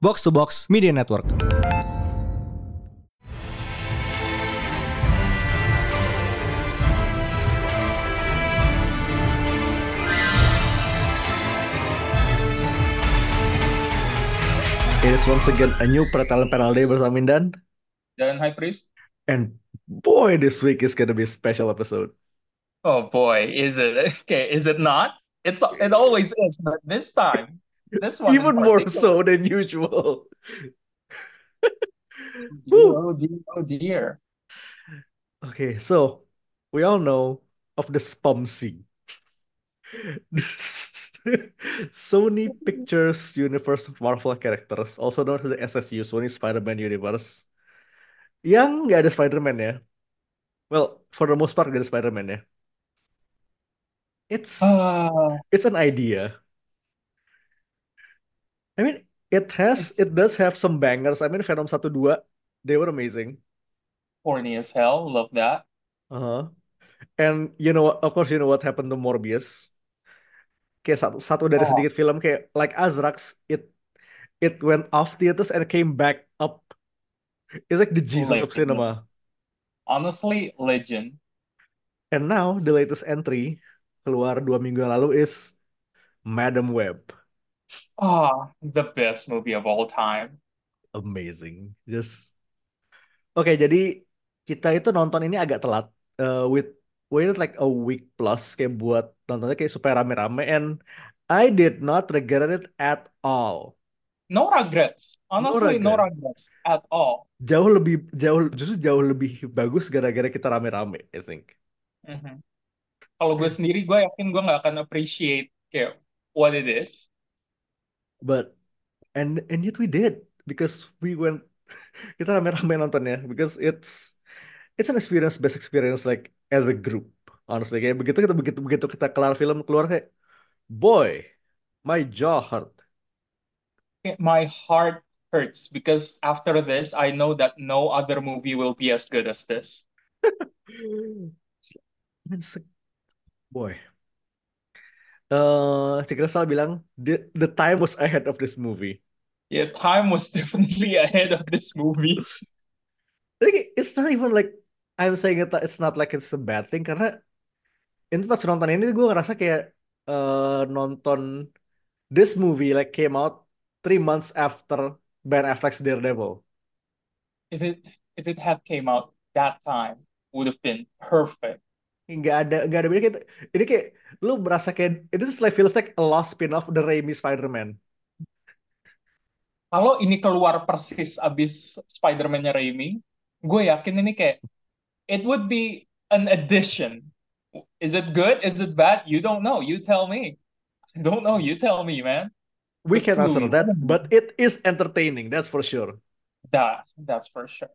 Box to Box Media Network. It is once again a new Pretalent Panel Day bersama Mindan. Dan High Priest. And boy, this week is gonna be a special episode. Oh boy, is it? Okay, is it not? It's it always is, but this time, this one Even more so than usual. Oh dear, oh dear. Okay, so we all know of the SPOMC. Sony Pictures Universe of Marvel Characters, also known as the SSU, Sony Spider-Man Universe. Yang nggak ada Spider-Man ya. Well, for the most part nggak ada Spider-Man ya. It's Ah, it's an idea. I mean, it has it does have some bangers. I mean, Venom 1 2, they were amazing. corny as hell. Love that. Uh-huh. And you know, of course, you know what happened to Morbius. Kayak satu, satu dari Oh. sedikit film kayak like Azrax, it it went off theaters and came back up. It's like the Jesus of Legend. cinema. Honestly, legend. And now the latest entry keluar dua minggu lalu is Madam Web. Ah, the best movie of all time. Amazing. Just Oke, jadi kita itu nonton ini agak telat. Uh, with waited like a week plus kayak buat nontonnya kayak supaya rame-rame and I did not regret it at all. No regrets. Honestly, no regret. regrets at all. Jauh lebih jauh justru jauh lebih bagus gara-gara kita rame-rame, I think. Mhm. Kalau gue sendiri, gue yakin gue nggak akan appreciate kayak what it is. But and and yet we did because we went kita rame-rame nontonnya because it's it's an experience best experience like as a group honestly kayak begitu kita begitu begitu kita kelar film keluar kayak boy my jaw hurt My heart hurts because after this, I know that no other movie will be as good as this. Boy eh Cikra Sal bilang the, the time was ahead of this movie Yeah, time was definitely ahead of this movie. Like, it's not even like I'm saying it, it's not like it's a bad thing karena ini pas nonton ini gue ngerasa kayak eh, nonton this movie like came out three months after Ben Affleck's Daredevil. If it if it had came out that time, would have been perfect. Nggak ada nggak ada beda kayak ini kayak lu berasa kayak it is like feels like a lost spin-off the Raimi Spider-Man. Kalau ini keluar persis abis Spider-Man-nya Raimi, gue yakin ini kayak it would be an addition. Is it good? Is it bad? You don't know. You tell me. I don't know. You tell me, man. We can answer that, but it is entertaining, that's for sure. That that's for sure.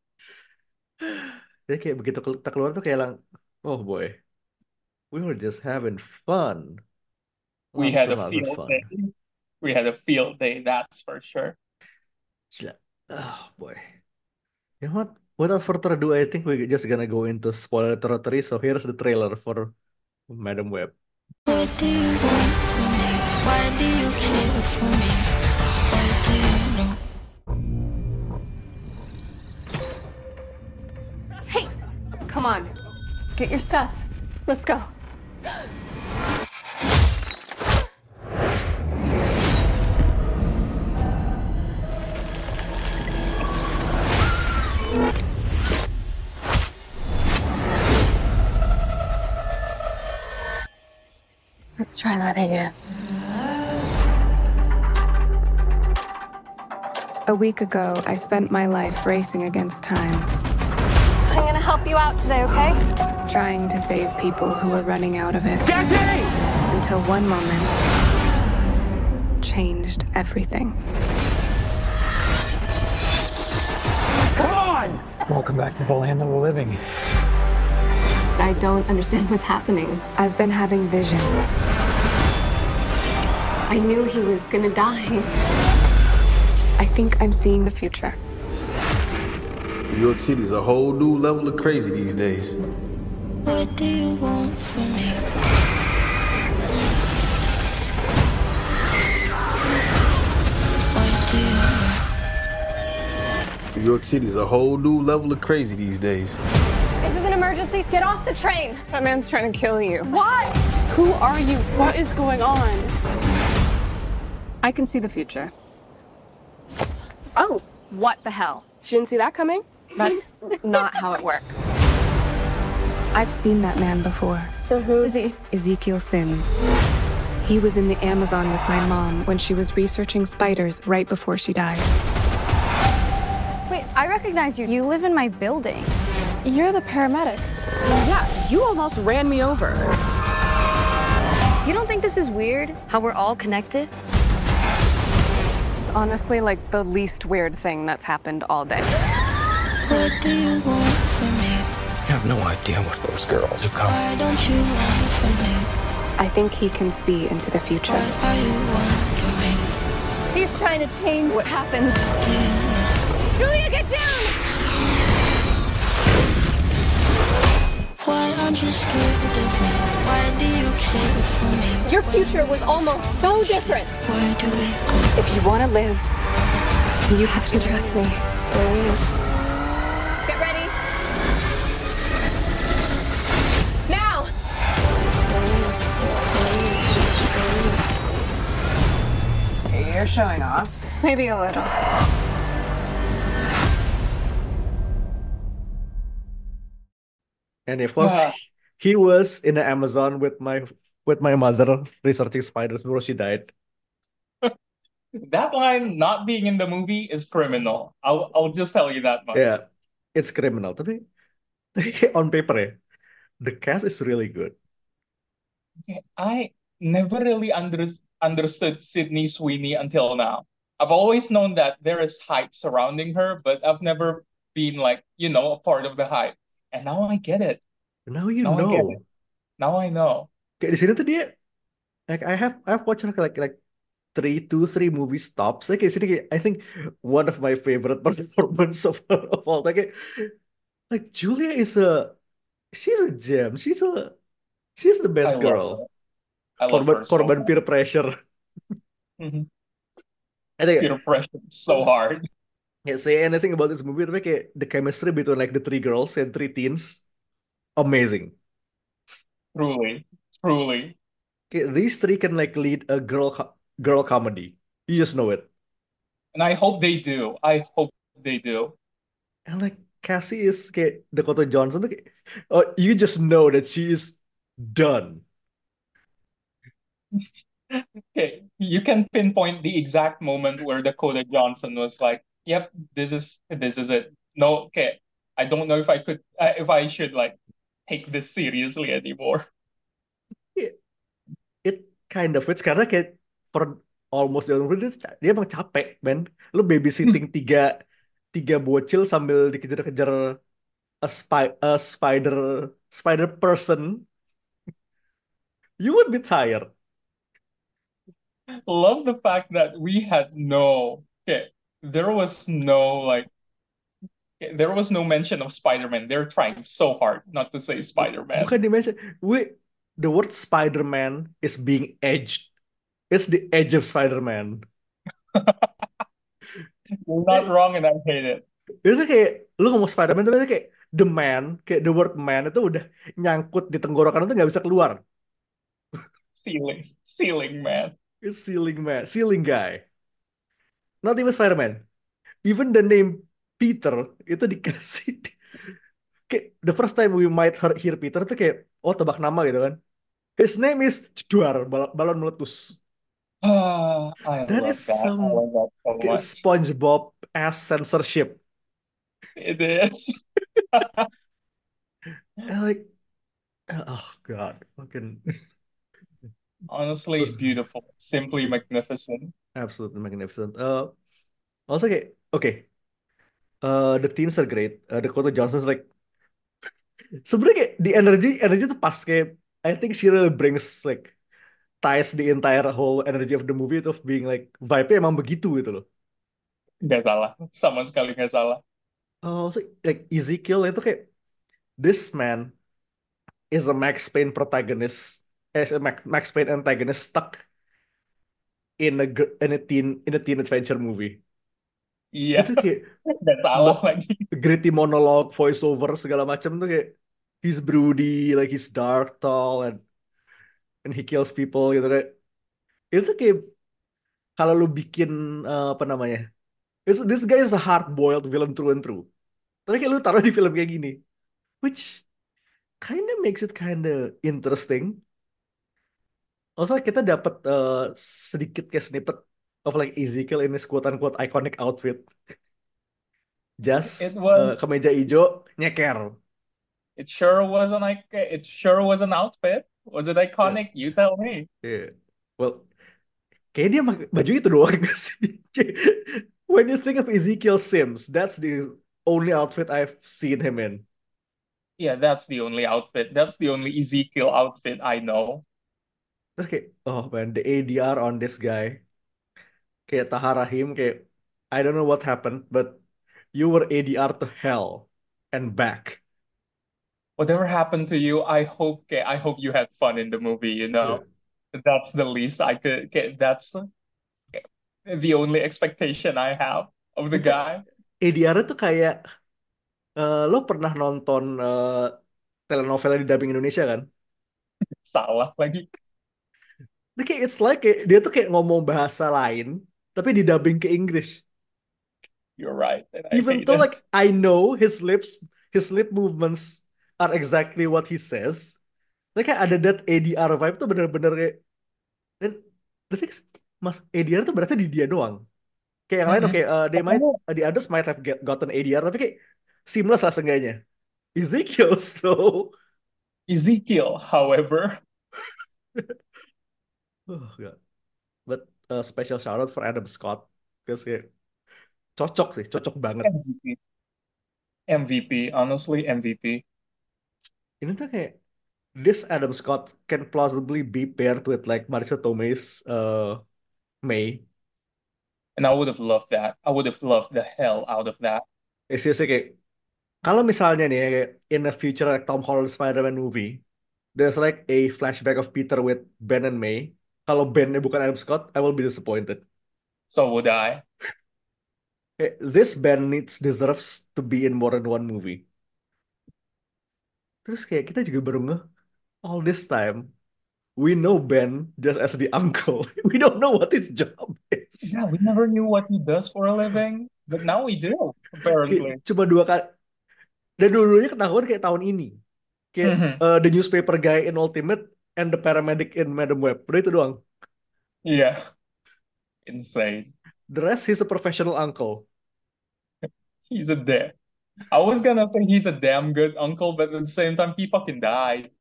Jadi kayak begitu kita keluar tuh kayak lang, oh boy, we were just having fun. We Lots had a field fun. day. We had a field day, that's for sure. Gila. Oh boy. You know what? Without further ado, I think we're just gonna go into spoiler territory. So here's the trailer for Madam Web. What do you want from me? Why do you care for me? Why do you know? Hey, come on. Get your stuff. Let's go. Let's try that again. A week ago, I spent my life racing against time, help you out today, okay? trying to save people who were running out of it. Until one moment changed everything. Come on! Welcome back to the land of the living. I don't understand what's happening. I've been having visions. I knew he was gonna die. I think I'm seeing the future. New York City's a whole new level of crazy these days. What do you want from me? Why New York City is a whole new level of crazy these days. This is an emergency. Get off the train. That man's trying to kill you. Why? Who are you? What is going on? I can see the future. Oh, What the hell? she didn't see that coming? That's not how it works. I've seen that man before. So who is he? Ezekiel Sims. He was in the Amazon with my mom when she was researching spiders right before she died. Wait, I recognize you. You live in my building. You're the paramedic. Yeah, you almost ran me over. You don't think this is weird? How we're all connected? It's honestly like the least weird thing that's happened all day. What do you want from me? I have no idea what those girls are called. Why don't you want from me? I think he can see into the future. What are you wondering? He's trying to change what happens. Julia, get down! Why aren't you scared of me? Why do you care for me? Your future was almost so different. Where do we go? If you want to live, you have to trust me. Get You're showing off. Maybe a little. And of course, Ah. he was in the Amazon with my with my mother researching spiders before she died. That line not being in the movie is criminal. I'll I'll just tell you that much. Yeah, it's criminal. Tapi on paper ya, the cast is really good. I never really under, understood Sydney Sweeney until now. I've always known that there is hype surrounding her, but I've never been like, you know, a part of the hype. And now I get it. Now you Now know. it. Now I know. Kayak di sini tuh dia, like I have I've watched like like, like three two three movie stops. Like di sini kayak, I think one of my favorite performance of, of all time. Kayak, like Julia is a she's a gem. She's a she's the best love girl. Her. I love Korban so korban much. peer pressure. Mhm. I think Peer pressure so hard. can't say anything about this movie, tapi kayak the chemistry between like the three girls and three teens, amazing. Truly. Truly. Kayak, these three can like lead a girl co- girl comedy. You just know it. And I hope they do. I hope they do. And like Cassie is kayak Dakota Johnson kayak, oh you just know that she is done. Okay, you can pinpoint the exact moment where Dakota Johnson was like, "Yep, this is this is it." No, okay, I don't know if I could, uh, if I should like take this seriously anymore. It kind of fits karena kayak for almost the dia, dia emang capek, man. Lu babysitting tiga tiga bocil sambil dikejar-kejar a spy a spider spider person, you would be tired. Love the fact that we had no, okay, there was no like, there was no mention of Spider-Man. They're trying so hard not to say Spider-Man. Bukan dimension. We the word Spider-Man is being edged. It's the edge of Spider-Man. You're not wrong, and I hate it. Itu kayak lu ngomong Spider-Man tapi kayak the man, kayak the word man itu udah nyangkut di tenggorokan itu nggak bisa keluar. Ceiling, ceiling man. It's ceiling man, ceiling guy. Not even Spider-Man. Even the name Peter itu dikasih kayak the first time we might hear, hear Peter itu kayak oh tebak nama gitu kan. His name is Jedwar, bal- balon meletus. Ah, I That is that. Some that so. SpongeBob ass censorship. It is. Like, oh God, fucking Honestly, beautiful, simply magnificent. absolutely magnificent. Uh, also kayak, okay, uh, the teens are great. Uh, Dakota Johnson's like, sebenarnya kayak the energy, energy tuh pas kayak, I think she really brings like ties the entire whole energy of the movie of being like vibe-nya emang begitu gitu loh. Gak salah, sama sekali gak salah. Oh, so like Ezekiel itu kayak this man is a Max Payne protagonist, as a Max, Max Payne antagonist stuck in a in a teen in a teen adventure movie. Iya, Itu kayak nggak salah lagi. gritty monologue, voiceover segala macam tuh kayak he's broody, like he's dark, tall, and and he kills people gitu kayak itu tuh kayak kalau lu bikin eh, apa namanya, it's, this guy is a hard-boiled villain through and through. Tapi kayak lu taruh di film kayak gini, which kinda makes it kinda interesting. Also kita dapat eh, sedikit kayak snippet of like Ezekiel in his quote-unquote iconic outfit. Jas, eh, kemeja hijau, nyeker. it sure was an it sure was an outfit. Was it Yeah. iconic? You tell me. Yeah. Well, kayak dia baju itu doang gak sih? When you think of Ezekiel Sims, that's the only outfit I've seen him in. Yeah, that's the only outfit. That's the only Ezekiel outfit I know. Terus kayak, oh man, the ADR on this guy. Kayak Tahar Rahim, kayak, I don't know what happened, but you were ADR to hell and back. Whatever happened to you, I hope, okay, I hope you had fun in the movie, you Yeah. know. That's the least I could get. That's okay, the only expectation I have of the guy. ADR itu kayak, eh, lo pernah nonton eh, telenovela di dubbing Indonesia kan? Salah lagi. Itu kayak it's like kayak, dia tuh kayak ngomong bahasa lain, tapi di dubbing ke Inggris. You're right, and I Even though it. like I know his lips, his lip movements are exactly what he says. Like kayak ada that ADR vibe tuh bener-bener kayak dan the thing is, Mas ADR tuh berasa di dia doang. Kayak yang lain Mm-mm. oke uh, they might Makanya the others might have get, gotten ADR tapi kayak seamless lah seenggaknya. Ezekiel though. Ezekiel, however, Oh god. But uh, special shout out for Adam Scott because kayak cocok sih, cocok banget. MVP. MVP, honestly, MVP. Ini tuh kayak this Adam Scott can plausibly be paired with like Marisa Tomei's uh, May. And I would have loved that. I would have loved the hell out of that. Eh, seriously kayak kalau misalnya nih kayak in the future like Tom Holland Spider-Man movie, there's like a flashback of Peter with Ben and May. Kalau Ben-nya bukan Adam Scott, I will be disappointed. So would I. Kayak, this Ben needs deserves to be in more than one movie. Terus kayak kita juga baru ngeh all this time we know Ben just as the uncle. We don't know what his job is. Yeah, we never knew what he does for a living, but now we do, apparently. Cuma dua kali. Dan dulu-dulunya ketahuan kayak tahun ini. Kayak Mhm. uh, the newspaper guy in Ultimate and the paramedic in Madam Web. Udah itu doang. Yeah, insane. The rest, he's a professional uncle. He's a damn. I was gonna say he's a damn good uncle, but at the same time, he fucking died.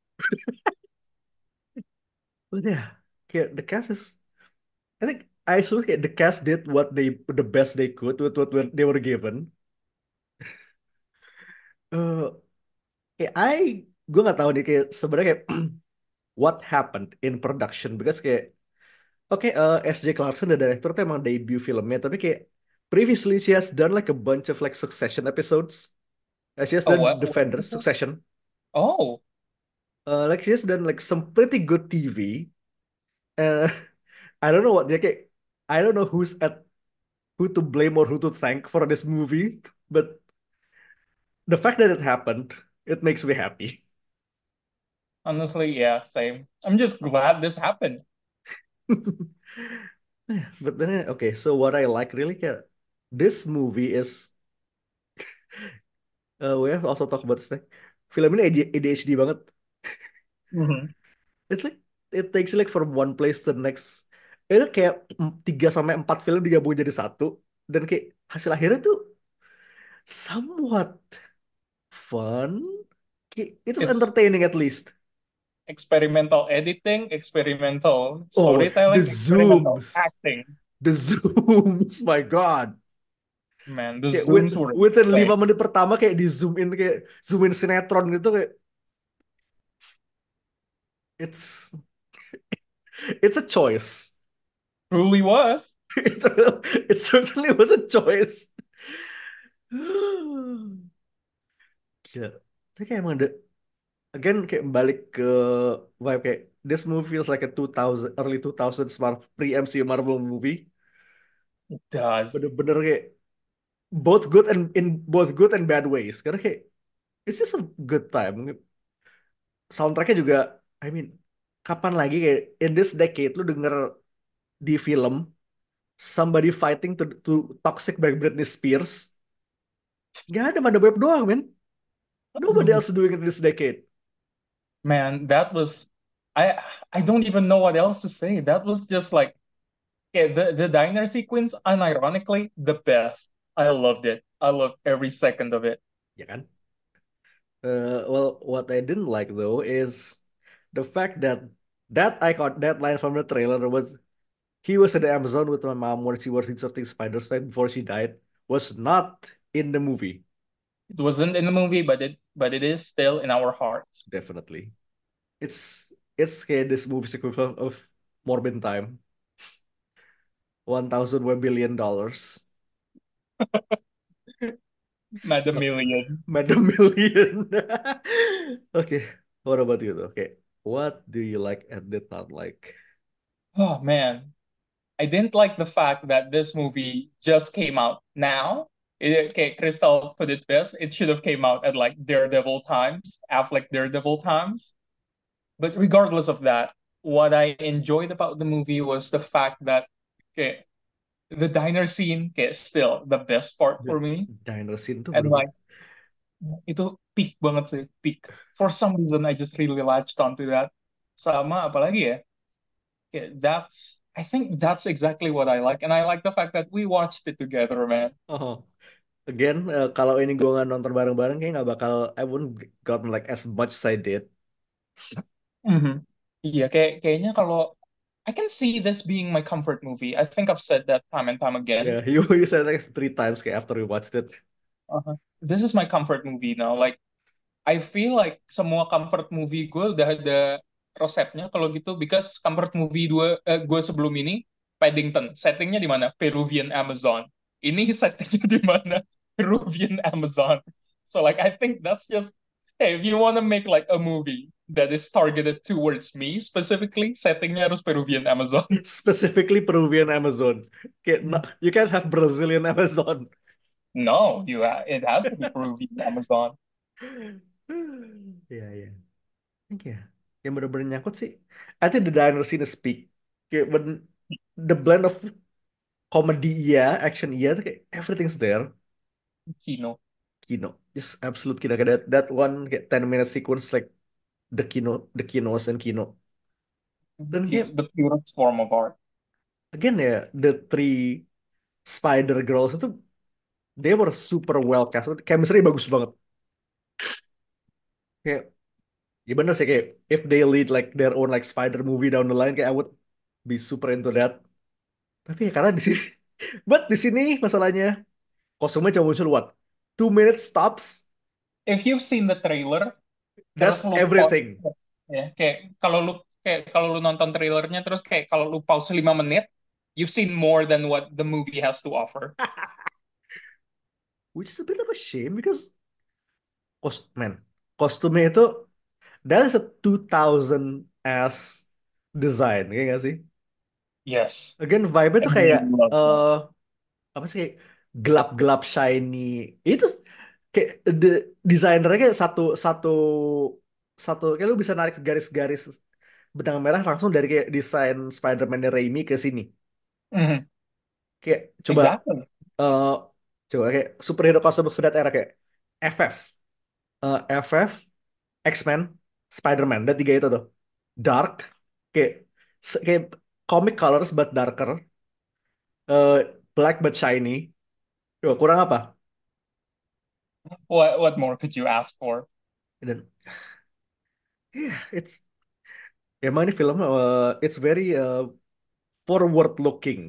But yeah, kayak the cast is. I think I actually kayak the cast did what they the best they could with what they were given. uh, I gue nggak tahu nih kayak sebenarnya kayak what happened in production because kayak oke uh, S.J. Clarkson the director tuh emang debut filmnya tapi kayak previously she has done like a bunch of like Succession episodes. Uh, she has Oh, done what? Defenders, Succession. Oh, Uh, like she has done like some pretty good TV. Uh, I don't know what dia kayak I don't know who's at who to blame or who to thank for this movie, but the fact that it happened, it makes me happy. honestly, yeah, same. I'm just glad this happened. But then okay, so what I like really kayak this movie is uh, we have also talked about this like, film ini AD- ADHD banget. Mhm. It's like it takes you like from one place to the next. Itu kayak tiga sampai empat film digabung jadi satu dan kayak hasil akhirnya tuh somewhat fun. Kayak, itu It's entertaining at least. Experimental editing, experimental Oh, storytelling, the experimental zooms. acting. The zooms, my God. Man, the Kayak zooms with, were within lima menit pertama kayak di zoom in kayak zoom in sinetron gitu kayak it's it's a choice. Truly was. It, it certainly was a choice. Gila. Tapi kayak emang again kayak balik ke vibe kayak this movie feels like a 2000 early 2000s Mar pre-MCU Marvel movie. It does. Bener-bener kayak both good and in both good and bad ways. Karena kayak it's just a good time. Soundtracknya juga, I mean, kapan lagi kayak in this decade lu denger di film somebody fighting to to toxic by Britney Spears. Gak ada Madam Web doang, men. Nobody else doing it this decade. Man, that was I I don't even know what else to say. That was just like yeah, the the diner sequence, unironically, the best. I loved it. I loved every second of it. Yeah kan? Uh, well, what I didn't like though is the fact that that I icon, that line from the trailer was he was in the Amazon with my mom when she was inserting spider right before she died was not in the movie. It wasn't in the movie, but it but it is still in our hearts. Definitely. It's it's kayak this movie's equivalent of Morbin Time. One thousand one billion dollars. Madam Million. Madam Million. okay, what about you though? Okay, what do you like and did not like? Oh man. I didn't like the fact that this movie just came out now. It, okay, Crystal put it best. It should have came out at like Daredevil times, Affleck Daredevil times. But regardless of that, what I enjoyed about the movie was the fact that okay, the diner scene okay, still the best part for me. Diner scene tuh And like itu peak banget sih, peak. For some reason I just really latched onto that. Sama apalagi ya? Okay, that's I think that's exactly what I like, and I like the fact that we watched it together, man. Oh. Again, eh, kalau ini gue nggak nonton bareng-bareng kayak nggak bakal I wouldn't gotten like as much as I did. Mhm. Iya, kayak kayaknya kalau I can see this being my comfort movie. I think I've said that time and time again. Yeah, you you said like three times kayak after we watched it. Uh-huh. This is my comfort movie now. Like I feel like semua comfort movie gue udah ada resepnya kalau gitu because comfort movie dua eh, gue sebelum ini Paddington settingnya di mana Peruvian Amazon ini settingnya di mana Peruvian Amazon so like I think that's just hey if you want to make like a movie that is targeted towards me specifically settingnya harus Peruvian Amazon Specifically Peruvian Amazon. No- you can't have Brazilian Amazon. no you ha- it has to be Peruvian Amazon Iya, iya. Think ya. Yang bener-bener nyangkut sih. I think the diner scene is peak. Kayak the blend of comedy iya, action iya, tuh kayak everything's there. Kino Kino. Just absolute Kino. Kayak that, that one kayak 10 minute sequence like the Kino, the Kinos and Kino. Dan kayak the purest form of art again ya, the three Spider Girls itu they were super well cast. Chemistry bagus banget. Kayak ya bener sih kayak if they lead like their own like Spider movie down the line kayak I would be super into that. Tapi ya karena di sini but di sini masalahnya kostumnya cuma muncul what? Two minute stops. if you've seen the trailer That's lu everything. pause ya kayak kalau lu kayak kalau lu nonton trailernya terus kayak kalau lu pause 5 menit you've seen more than what the movie has to offer Which is a bit of a shame because kos man, kostumnya itu that is a 2000 as design, kayak gak sih? Yes Again, vibe itu kayak eh apa sih kayak gelap-gelap shiny. Itu kayak the desainernya kayak satu satu satu kayak lu bisa narik garis-garis benang merah langsung dari kayak desain Spider-Man Raimi ke sini. Mhm. Kayak coba exactly eh coba kayak superhero costume for that era kayak FF, eh, FF, X-Men, Spider-Man, dan tiga itu tuh. Dark, kayak kayak comic colors but darker, eh, black but shiny. Coba kurang apa? what what more could you ask for Dan yeah, it's emang ini film eh, it's very eh, forward looking.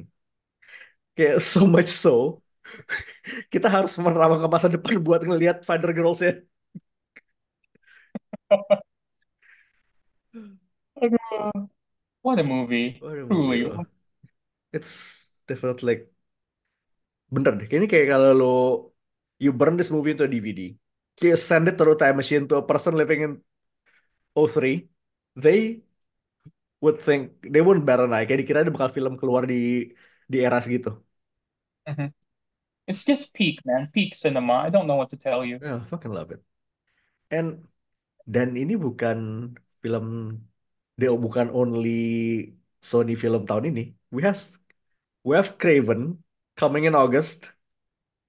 Kayak so much so kita harus menerawang ke masa depan buat ngelihat Spider Girls ya. Aduh, what a movie What a movie truly. It's definitely like bener deh. Ini kayak kalau lo you burn this movie into a DVD, kayak send it through time machine to a person living in 03, they would think they wouldn't bat an eye. Kayak dikira ada bakal film keluar di di era segitu. Mhm. It's just peak, man. Peak cinema. I don't know what to tell you. Yeah, I fucking love it. And dan ini bukan film dia bukan only Sony film tahun ini. We have we have Craven coming in August.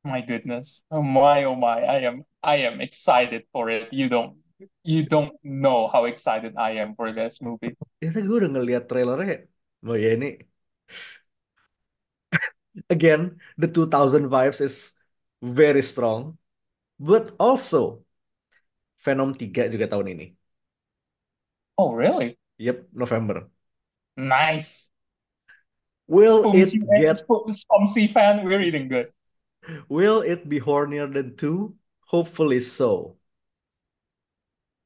My goodness. Oh my, oh my. I am I am excited for it. You don't you don't know how excited I am for this movie. Ya, gue udah ngeliat trailernya. Oh ya ini again, the 2000 vibes is very strong. But also, Venom 3 juga tahun ini. Oh, really? Yep, November. Nice. Will it Spumsy, get Spumsy fan, we're eating good. will it be hornier than 2? Hopefully so.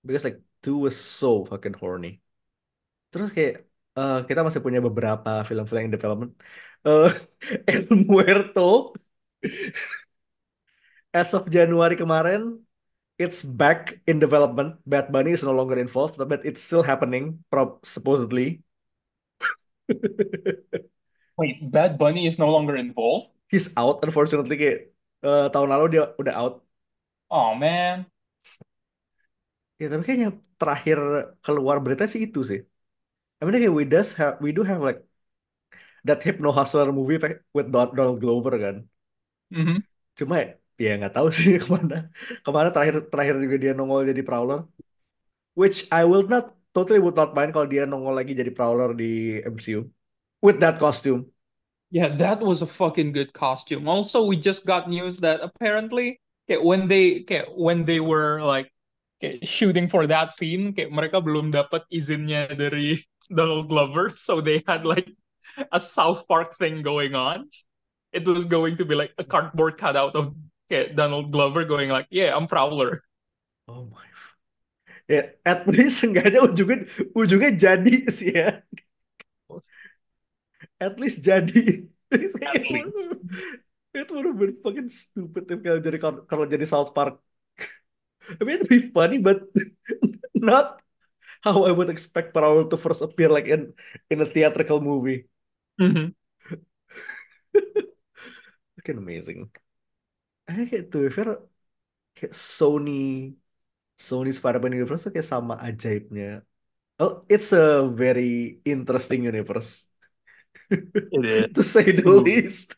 Because like 2 was so fucking horny. Terus kayak eh, kita masih punya beberapa film-film yang development. Eh El Muerto as of Januari kemarin it's back in development. Bad Bunny is no longer involved, but it's still happening, supposedly. Wait, Bad Bunny is no longer involved? He's out, unfortunately. Kayak eh, tahun lalu dia udah out. Oh man. Ya, tapi kayaknya terakhir keluar berita sih itu sih. I mean, kayak we does have we do have like that Hypno Hustler movie with Don- Donald Glover kan. Mhm. Cuma ya ya nggak tahu sih ke mana. Ke mana terakhir terakhir juga dia nongol jadi Prowler. Which I will not totally would not mind kalau dia nongol lagi jadi Prowler di MCU with that costume. Yeah, that was a fucking good costume. Also, we just got news that apparently kayak when they kayak when they were like kayak shooting for that scene, kayak mereka belum dapat izinnya dari Donald Glover, so they had like a South Park thing going on. It was going to be like a cardboard cutout of kayak Donald Glover going like, "Yeah, I'm Prowler." Oh my. Ya, at least seenggaknya ujungnya ujungnya jadi sih ya. At least jadi. At least. It would have been fucking stupid if kalau jadi kalau jadi South Park. I mean, it'd be funny, but not how I would expect Prowler to first appear like in in a theatrical movie. Mhm. Fucking amazing. Eh, kayak to be fair, kayak Sony Sony Spider-Man universe tuh kayak sama ajaibnya. Oh, it's a very interesting universe. Is. to say the least.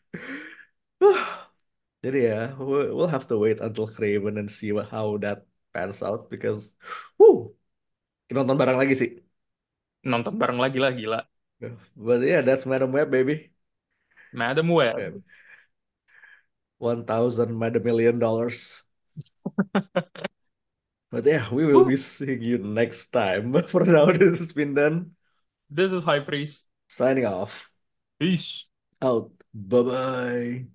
Jadi ya, we- we'll have to wait until Craven and see what- how that pans out because, woo, kita nonton bareng lagi sih. Nonton bareng lagi lah gila. But yeah, that's Madam Web, baby. Madam Web. 1,000 Madam Million Dollars. But yeah, we will be seeing you next time. But for now, this has been done. This is High Priest. Signing off. Peace. Out. Bye bye.